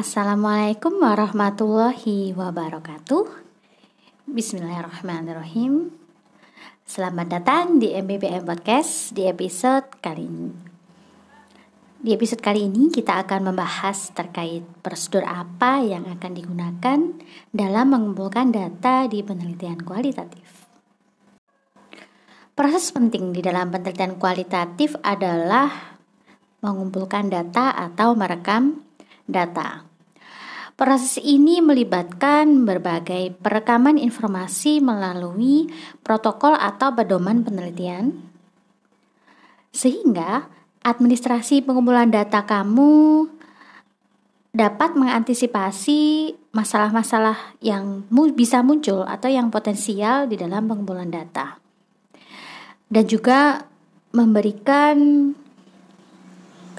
Assalamualaikum warahmatullahi wabarakatuh. Bismillahirrahmanirrahim. Selamat datang di MBBM Podcast di episode kali ini. Di episode kali ini kita akan membahas terkait prosedur apa yang akan digunakan dalam mengumpulkan data di penelitian kualitatif. Proses penting di dalam penelitian kualitatif adalah mengumpulkan data atau merekam data. Proses ini melibatkan berbagai perekaman informasi melalui protokol atau pedoman penelitian, sehingga administrasi pengumpulan data kamu dapat mengantisipasi masalah-masalah yang bisa muncul atau yang potensial di dalam pengumpulan data, dan juga memberikan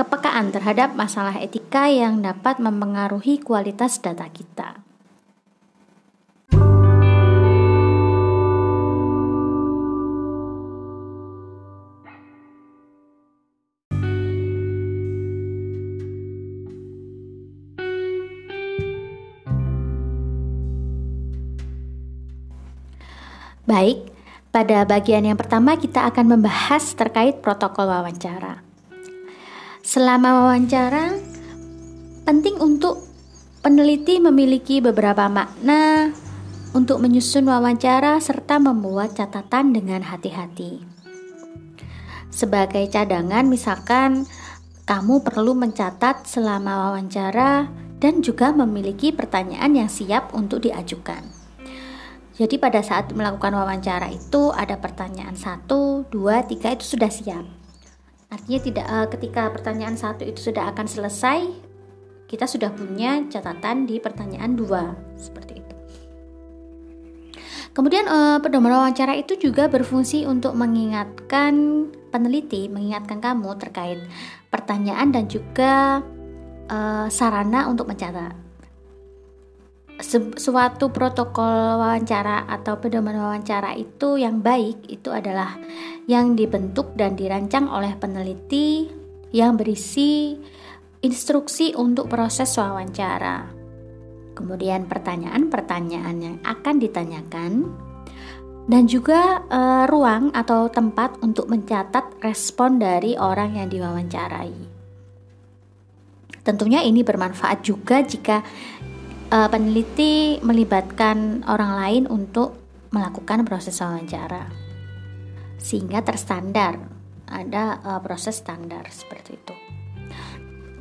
kepekaan terhadap masalah etika yang dapat mempengaruhi kualitas data kita. Baik, pada bagian yang pertama kita akan membahas terkait protokol wawancara. Selama wawancara, penting untuk peneliti memiliki beberapa makna untuk menyusun wawancara serta membuat catatan dengan hati-hati. Sebagai cadangan, misalkan kamu perlu mencatat selama wawancara dan juga memiliki pertanyaan yang siap untuk diajukan. Jadi pada saat melakukan wawancara itu ada pertanyaan satu, dua, tiga itu sudah siap. Artinya tidak uh, ketika pertanyaan satu itu sudah akan selesai, kita sudah punya catatan di pertanyaan dua seperti itu. Kemudian uh, pedoman wawancara itu juga berfungsi untuk mengingatkan peneliti, mengingatkan kamu terkait pertanyaan dan juga uh, sarana untuk mencatat suatu protokol wawancara atau pedoman wawancara itu yang baik itu adalah yang dibentuk dan dirancang oleh peneliti yang berisi instruksi untuk proses wawancara. Kemudian pertanyaan-pertanyaan yang akan ditanyakan dan juga e, ruang atau tempat untuk mencatat respon dari orang yang diwawancarai. Tentunya ini bermanfaat juga jika uh, peneliti melibatkan orang lain untuk melakukan proses wawancara sehingga terstandar ada uh, proses standar seperti itu.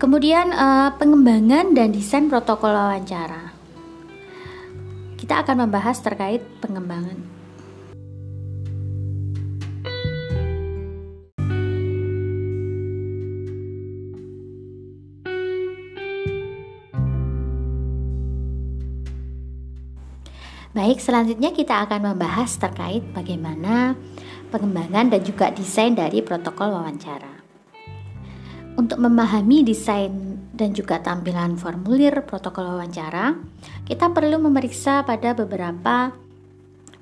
Kemudian uh, pengembangan dan desain protokol wawancara. Kita akan membahas terkait pengembangan Baik, selanjutnya kita akan membahas terkait bagaimana pengembangan dan juga desain dari protokol wawancara. Untuk memahami desain dan juga tampilan formulir protokol wawancara, kita perlu memeriksa pada beberapa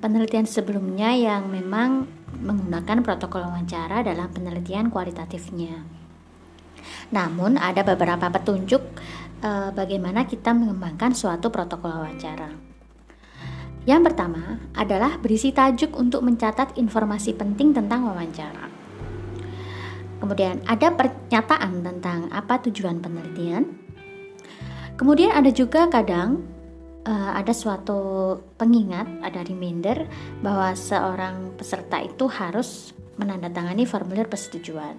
penelitian sebelumnya yang memang menggunakan protokol wawancara dalam penelitian kualitatifnya. Namun, ada beberapa petunjuk eh, bagaimana kita mengembangkan suatu protokol wawancara. Yang pertama adalah berisi tajuk untuk mencatat informasi penting tentang wawancara. Kemudian ada pernyataan tentang apa tujuan penelitian. Kemudian ada juga kadang uh, ada suatu pengingat, ada reminder bahwa seorang peserta itu harus menandatangani formulir persetujuan.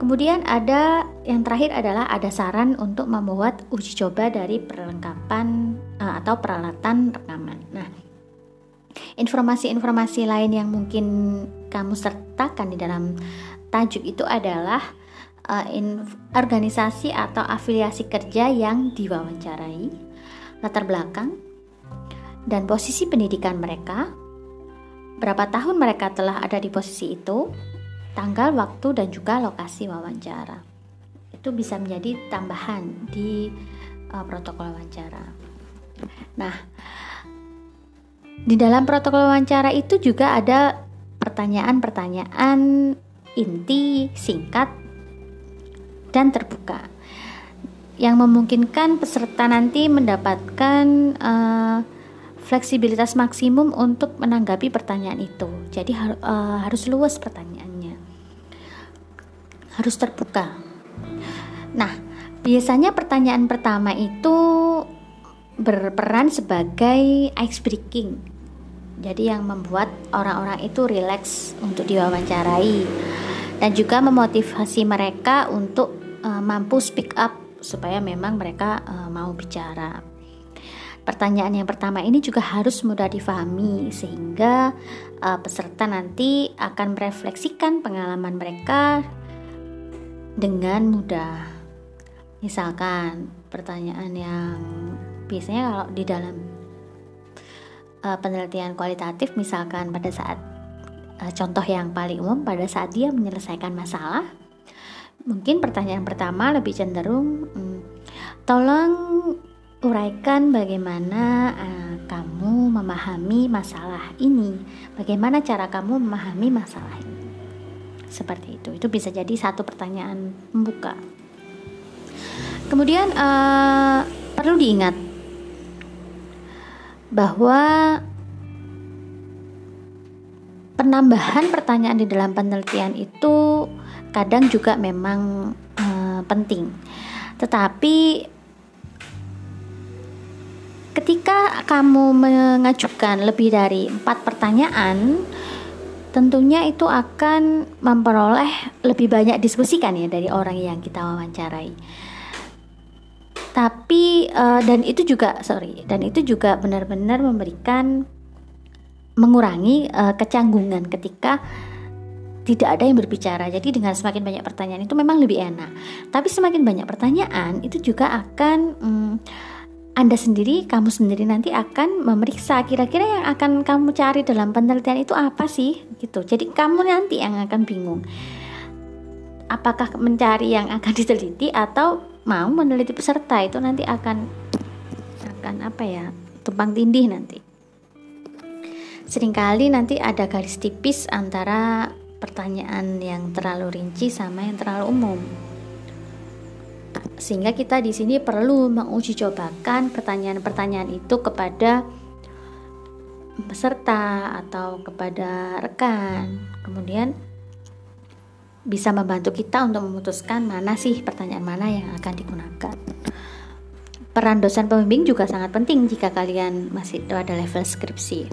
Kemudian ada yang terakhir adalah ada saran untuk membuat uji coba dari perlengkapan atau peralatan rekaman. Nah, informasi-informasi lain yang mungkin kamu sertakan di dalam tajuk itu adalah uh, organisasi atau afiliasi kerja yang diwawancarai, latar belakang, dan posisi pendidikan mereka, berapa tahun mereka telah ada di posisi itu, tanggal, waktu, dan juga lokasi wawancara. Itu bisa menjadi tambahan di uh, protokol wawancara. Nah, di dalam protokol wawancara itu juga ada pertanyaan-pertanyaan inti, singkat, dan terbuka. yang memungkinkan peserta nanti mendapatkan uh, fleksibilitas maksimum untuk menanggapi pertanyaan itu. Jadi har uh, harus luas pertanyaannya, harus terbuka. Nah, biasanya pertanyaan pertama itu berperan sebagai ice breaking. Jadi yang membuat orang-orang itu rileks untuk diwawancarai dan juga memotivasi mereka untuk uh, mampu speak up supaya memang mereka uh, mau bicara. Pertanyaan yang pertama ini juga harus mudah difahami sehingga uh, peserta nanti akan merefleksikan pengalaman mereka dengan mudah. Misalkan pertanyaan yang biasanya kalau di dalam uh, penelitian kualitatif misalkan pada saat uh, contoh yang paling umum pada saat dia menyelesaikan masalah Mungkin pertanyaan pertama lebih cenderung, hmm, tolong uraikan bagaimana uh, kamu memahami masalah ini. Bagaimana cara kamu memahami masalah ini? Seperti itu. Itu bisa jadi satu pertanyaan pembuka. Kemudian uh, perlu diingat bahwa penambahan pertanyaan di dalam penelitian itu kadang juga memang uh, penting. Tetapi ketika kamu mengajukan lebih dari empat pertanyaan, tentunya itu akan memperoleh lebih banyak diskusikan ya dari orang yang kita wawancarai. Tapi uh, dan itu juga sorry dan itu juga benar-benar memberikan mengurangi uh, kecanggungan ketika tidak ada yang berbicara. Jadi dengan semakin banyak pertanyaan itu memang lebih enak. Tapi semakin banyak pertanyaan itu juga akan hmm, anda sendiri, kamu sendiri nanti akan memeriksa kira-kira yang akan kamu cari dalam penelitian itu apa sih gitu. Jadi kamu nanti yang akan bingung. Apakah mencari yang akan diteliti atau mau meneliti peserta itu nanti akan akan apa ya? tumpang tindih nanti. Seringkali nanti ada garis tipis antara pertanyaan yang terlalu rinci sama yang terlalu umum. Sehingga kita di sini perlu menguji cobakan pertanyaan-pertanyaan itu kepada peserta atau kepada rekan. Kemudian bisa membantu kita untuk memutuskan mana sih pertanyaan mana yang akan digunakan. Peran dosen pembimbing juga sangat penting jika kalian masih pada level skripsi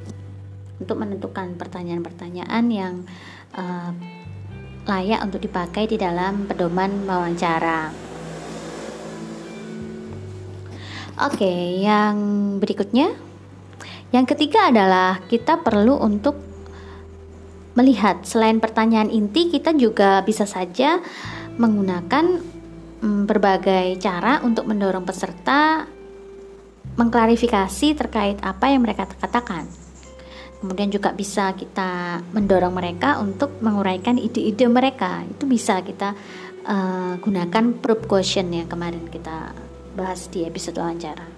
untuk menentukan pertanyaan-pertanyaan yang uh, layak untuk dipakai di dalam pedoman wawancara. Oke, yang berikutnya, yang ketiga adalah kita perlu untuk melihat selain pertanyaan inti, kita juga bisa saja menggunakan mm, berbagai cara untuk mendorong peserta mengklarifikasi terkait apa yang mereka katakan. Kemudian juga bisa kita mendorong mereka untuk menguraikan ide-ide mereka. Itu bisa kita uh, gunakan proof question yang kemarin kita bahas di episode wawancara.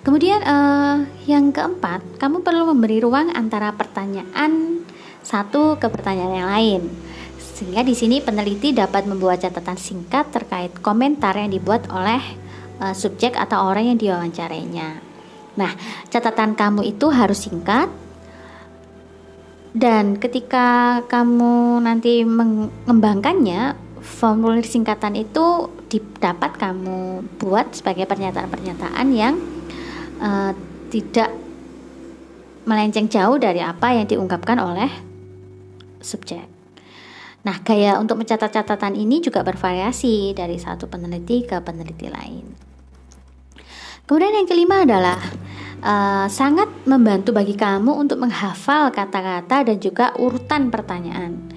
Kemudian uh, yang keempat, kamu perlu memberi ruang antara pertanyaan satu ke pertanyaan yang lain. Sehingga di sini peneliti dapat membuat catatan singkat terkait komentar yang dibuat oleh uh, subjek atau orang yang diwawancarainya. Nah, catatan kamu itu harus singkat dan ketika kamu nanti mengembangkannya, formulir singkatan itu dapat kamu buat sebagai pernyataan-pernyataan yang uh, tidak melenceng jauh dari apa yang diungkapkan oleh subjek. Nah, gaya untuk mencatat catatan ini juga bervariasi dari satu peneliti ke peneliti lain. Kemudian yang kelima adalah uh, sangat membantu bagi kamu untuk menghafal kata-kata dan juga urutan pertanyaan.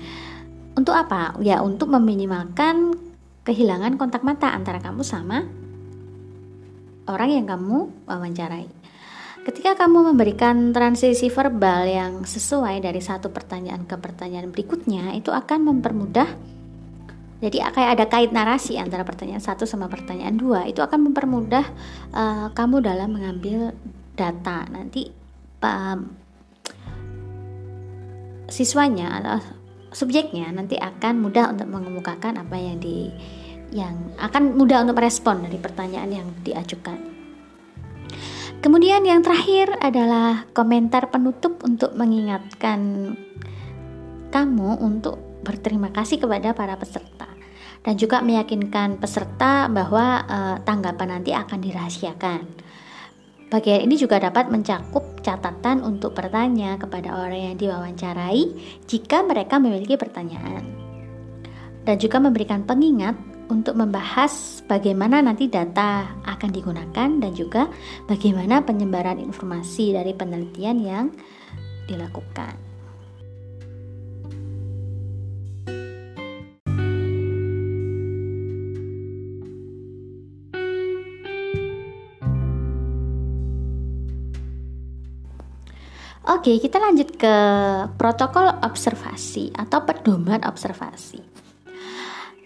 Untuk apa? Ya, untuk meminimalkan kehilangan kontak mata antara kamu sama orang yang kamu wawancarai. Ketika kamu memberikan transisi verbal yang sesuai dari satu pertanyaan ke pertanyaan berikutnya, itu akan mempermudah jadi kayak ada kait narasi antara pertanyaan satu sama pertanyaan dua itu akan mempermudah uh, kamu dalam mengambil data. Nanti uh, siswanya atau subjeknya nanti akan mudah untuk mengemukakan apa yang di yang akan mudah untuk merespon dari pertanyaan yang diajukan. Kemudian yang terakhir adalah komentar penutup untuk mengingatkan kamu untuk berterima kasih kepada para peserta dan juga meyakinkan peserta bahwa uh, tanggapan nanti akan dirahasiakan. Bagian ini juga dapat mencakup catatan untuk bertanya kepada orang yang diwawancarai jika mereka memiliki pertanyaan. Dan juga memberikan pengingat untuk membahas bagaimana nanti data akan digunakan dan juga bagaimana penyebaran informasi dari penelitian yang dilakukan. Oke, kita lanjut ke protokol observasi atau pedoman observasi.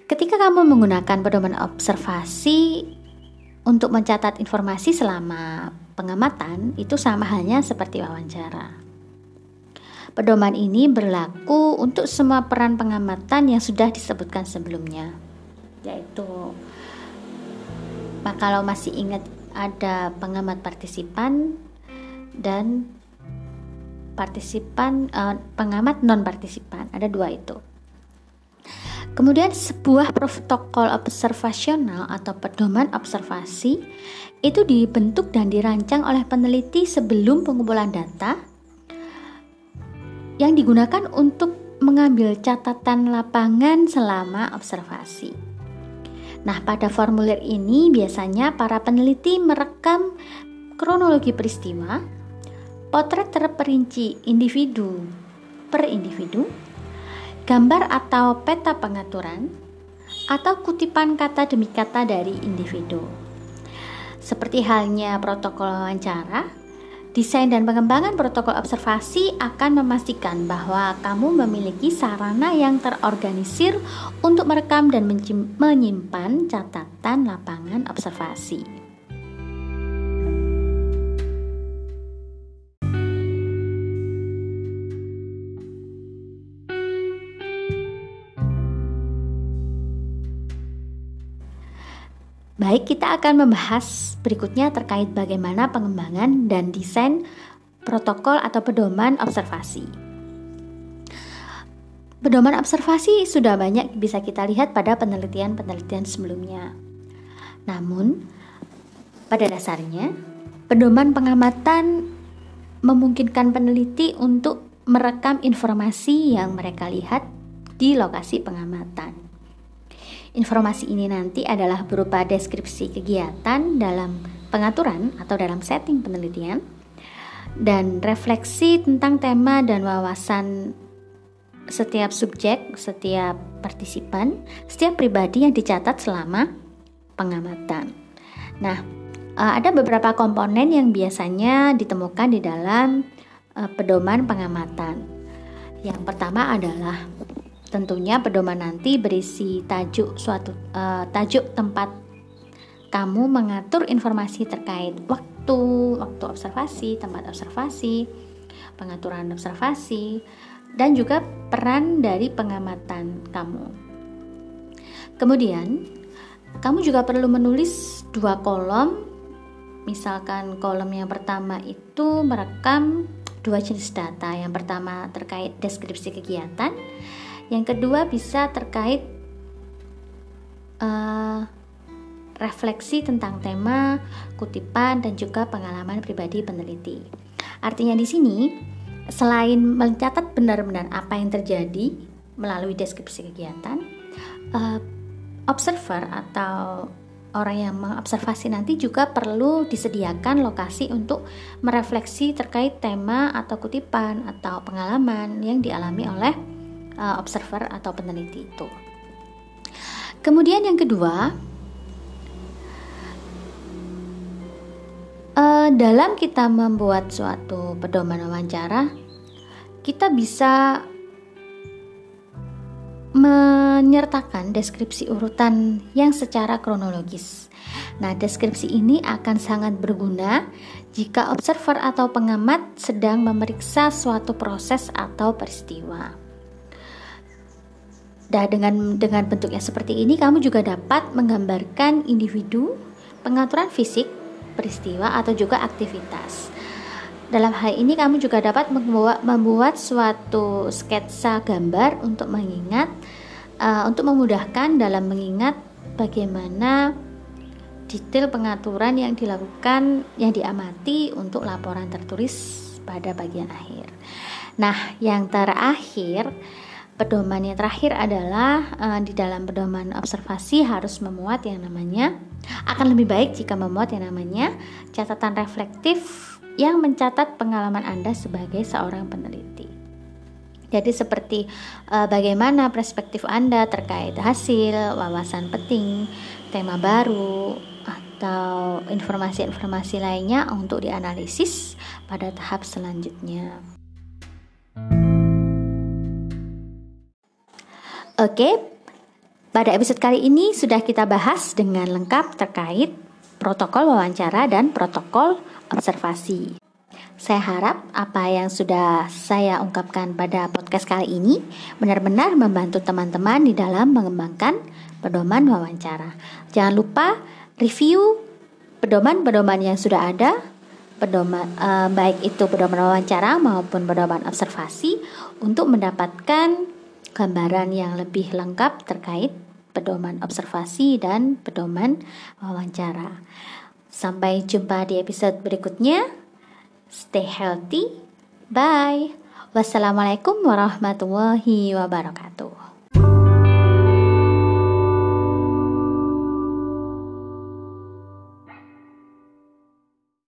Ketika kamu menggunakan pedoman observasi untuk mencatat informasi selama pengamatan, itu sama halnya seperti wawancara. Pedoman ini berlaku untuk semua peran pengamatan yang sudah disebutkan sebelumnya, yaitu kalau masih ingat ada pengamat partisipan dan partisipan uh, pengamat non partisipan ada dua itu kemudian sebuah protokol observasional atau pedoman observasi itu dibentuk dan dirancang oleh peneliti sebelum pengumpulan data yang digunakan untuk mengambil catatan lapangan selama observasi. Nah, pada formulir ini biasanya para peneliti merekam kronologi peristiwa potret terperinci individu per individu, gambar atau peta pengaturan, atau kutipan kata demi kata dari individu. Seperti halnya protokol wawancara, desain dan pengembangan protokol observasi akan memastikan bahwa kamu memiliki sarana yang terorganisir untuk merekam dan menyimpan catatan lapangan observasi. Baik, kita akan membahas berikutnya terkait bagaimana pengembangan dan desain protokol atau pedoman observasi. Pedoman observasi sudah banyak bisa kita lihat pada penelitian-penelitian sebelumnya. Namun, pada dasarnya, pedoman pengamatan memungkinkan peneliti untuk merekam informasi yang mereka lihat di lokasi pengamatan. Informasi ini nanti adalah berupa deskripsi kegiatan dalam pengaturan atau dalam setting penelitian dan refleksi tentang tema dan wawasan setiap subjek, setiap partisipan, setiap pribadi yang dicatat selama pengamatan. Nah, eh, ada beberapa komponen yang biasanya ditemukan di dalam eh, pedoman pengamatan. Yang pertama adalah Tentunya pedoman nanti berisi tajuk suatu uh, tajuk tempat kamu mengatur informasi terkait waktu, waktu observasi, tempat observasi, pengaturan observasi, dan juga peran dari pengamatan kamu. Kemudian, kamu juga perlu menulis dua kolom. Misalkan kolom yang pertama itu merekam dua jenis data. Yang pertama terkait deskripsi kegiatan, yang kedua bisa terkait uh, refleksi tentang tema, kutipan, dan juga pengalaman pribadi peneliti. Artinya di sini selain mencatat benar-benar apa yang terjadi melalui deskripsi kegiatan, uh, observer atau orang yang mengobservasi nanti juga perlu disediakan lokasi untuk merefleksi terkait tema atau kutipan atau pengalaman yang dialami oleh uh, observer atau peneliti itu. Kemudian yang kedua, uh, dalam kita membuat suatu pedoman wawancara, kita bisa menyertakan deskripsi urutan yang secara kronologis. Nah, deskripsi ini akan sangat berguna jika observer atau pengamat sedang memeriksa suatu proses atau peristiwa. Dan dengan dengan bentuknya seperti ini kamu juga dapat menggambarkan individu, pengaturan fisik, peristiwa atau juga aktivitas. Dalam hal ini kamu juga dapat membuat, membuat suatu sketsa gambar untuk mengingat uh, untuk memudahkan dalam mengingat bagaimana detail pengaturan yang dilakukan yang diamati untuk laporan tertulis pada bagian akhir. Nah, yang terakhir pedoman yang terakhir adalah uh, di dalam pedoman observasi harus memuat yang namanya akan lebih baik jika memuat yang namanya catatan reflektif yang mencatat pengalaman Anda sebagai seorang peneliti. Jadi seperti uh, bagaimana perspektif Anda terkait hasil, wawasan penting, tema baru, atau informasi-informasi lainnya untuk dianalisis pada tahap selanjutnya. Oke, pada episode kali ini sudah kita bahas dengan lengkap terkait protokol wawancara dan protokol observasi. Saya harap apa yang sudah saya ungkapkan pada podcast kali ini benar-benar membantu teman-teman di dalam mengembangkan pedoman wawancara. Jangan lupa review pedoman-pedoman yang sudah ada, pedoman uh, baik itu pedoman wawancara maupun pedoman observasi untuk mendapatkan gambaran yang lebih lengkap terkait pedoman observasi dan pedoman wawancara. Sampai jumpa di episode berikutnya. Stay healthy. Bye. Wassalamualaikum warahmatullahi wabarakatuh.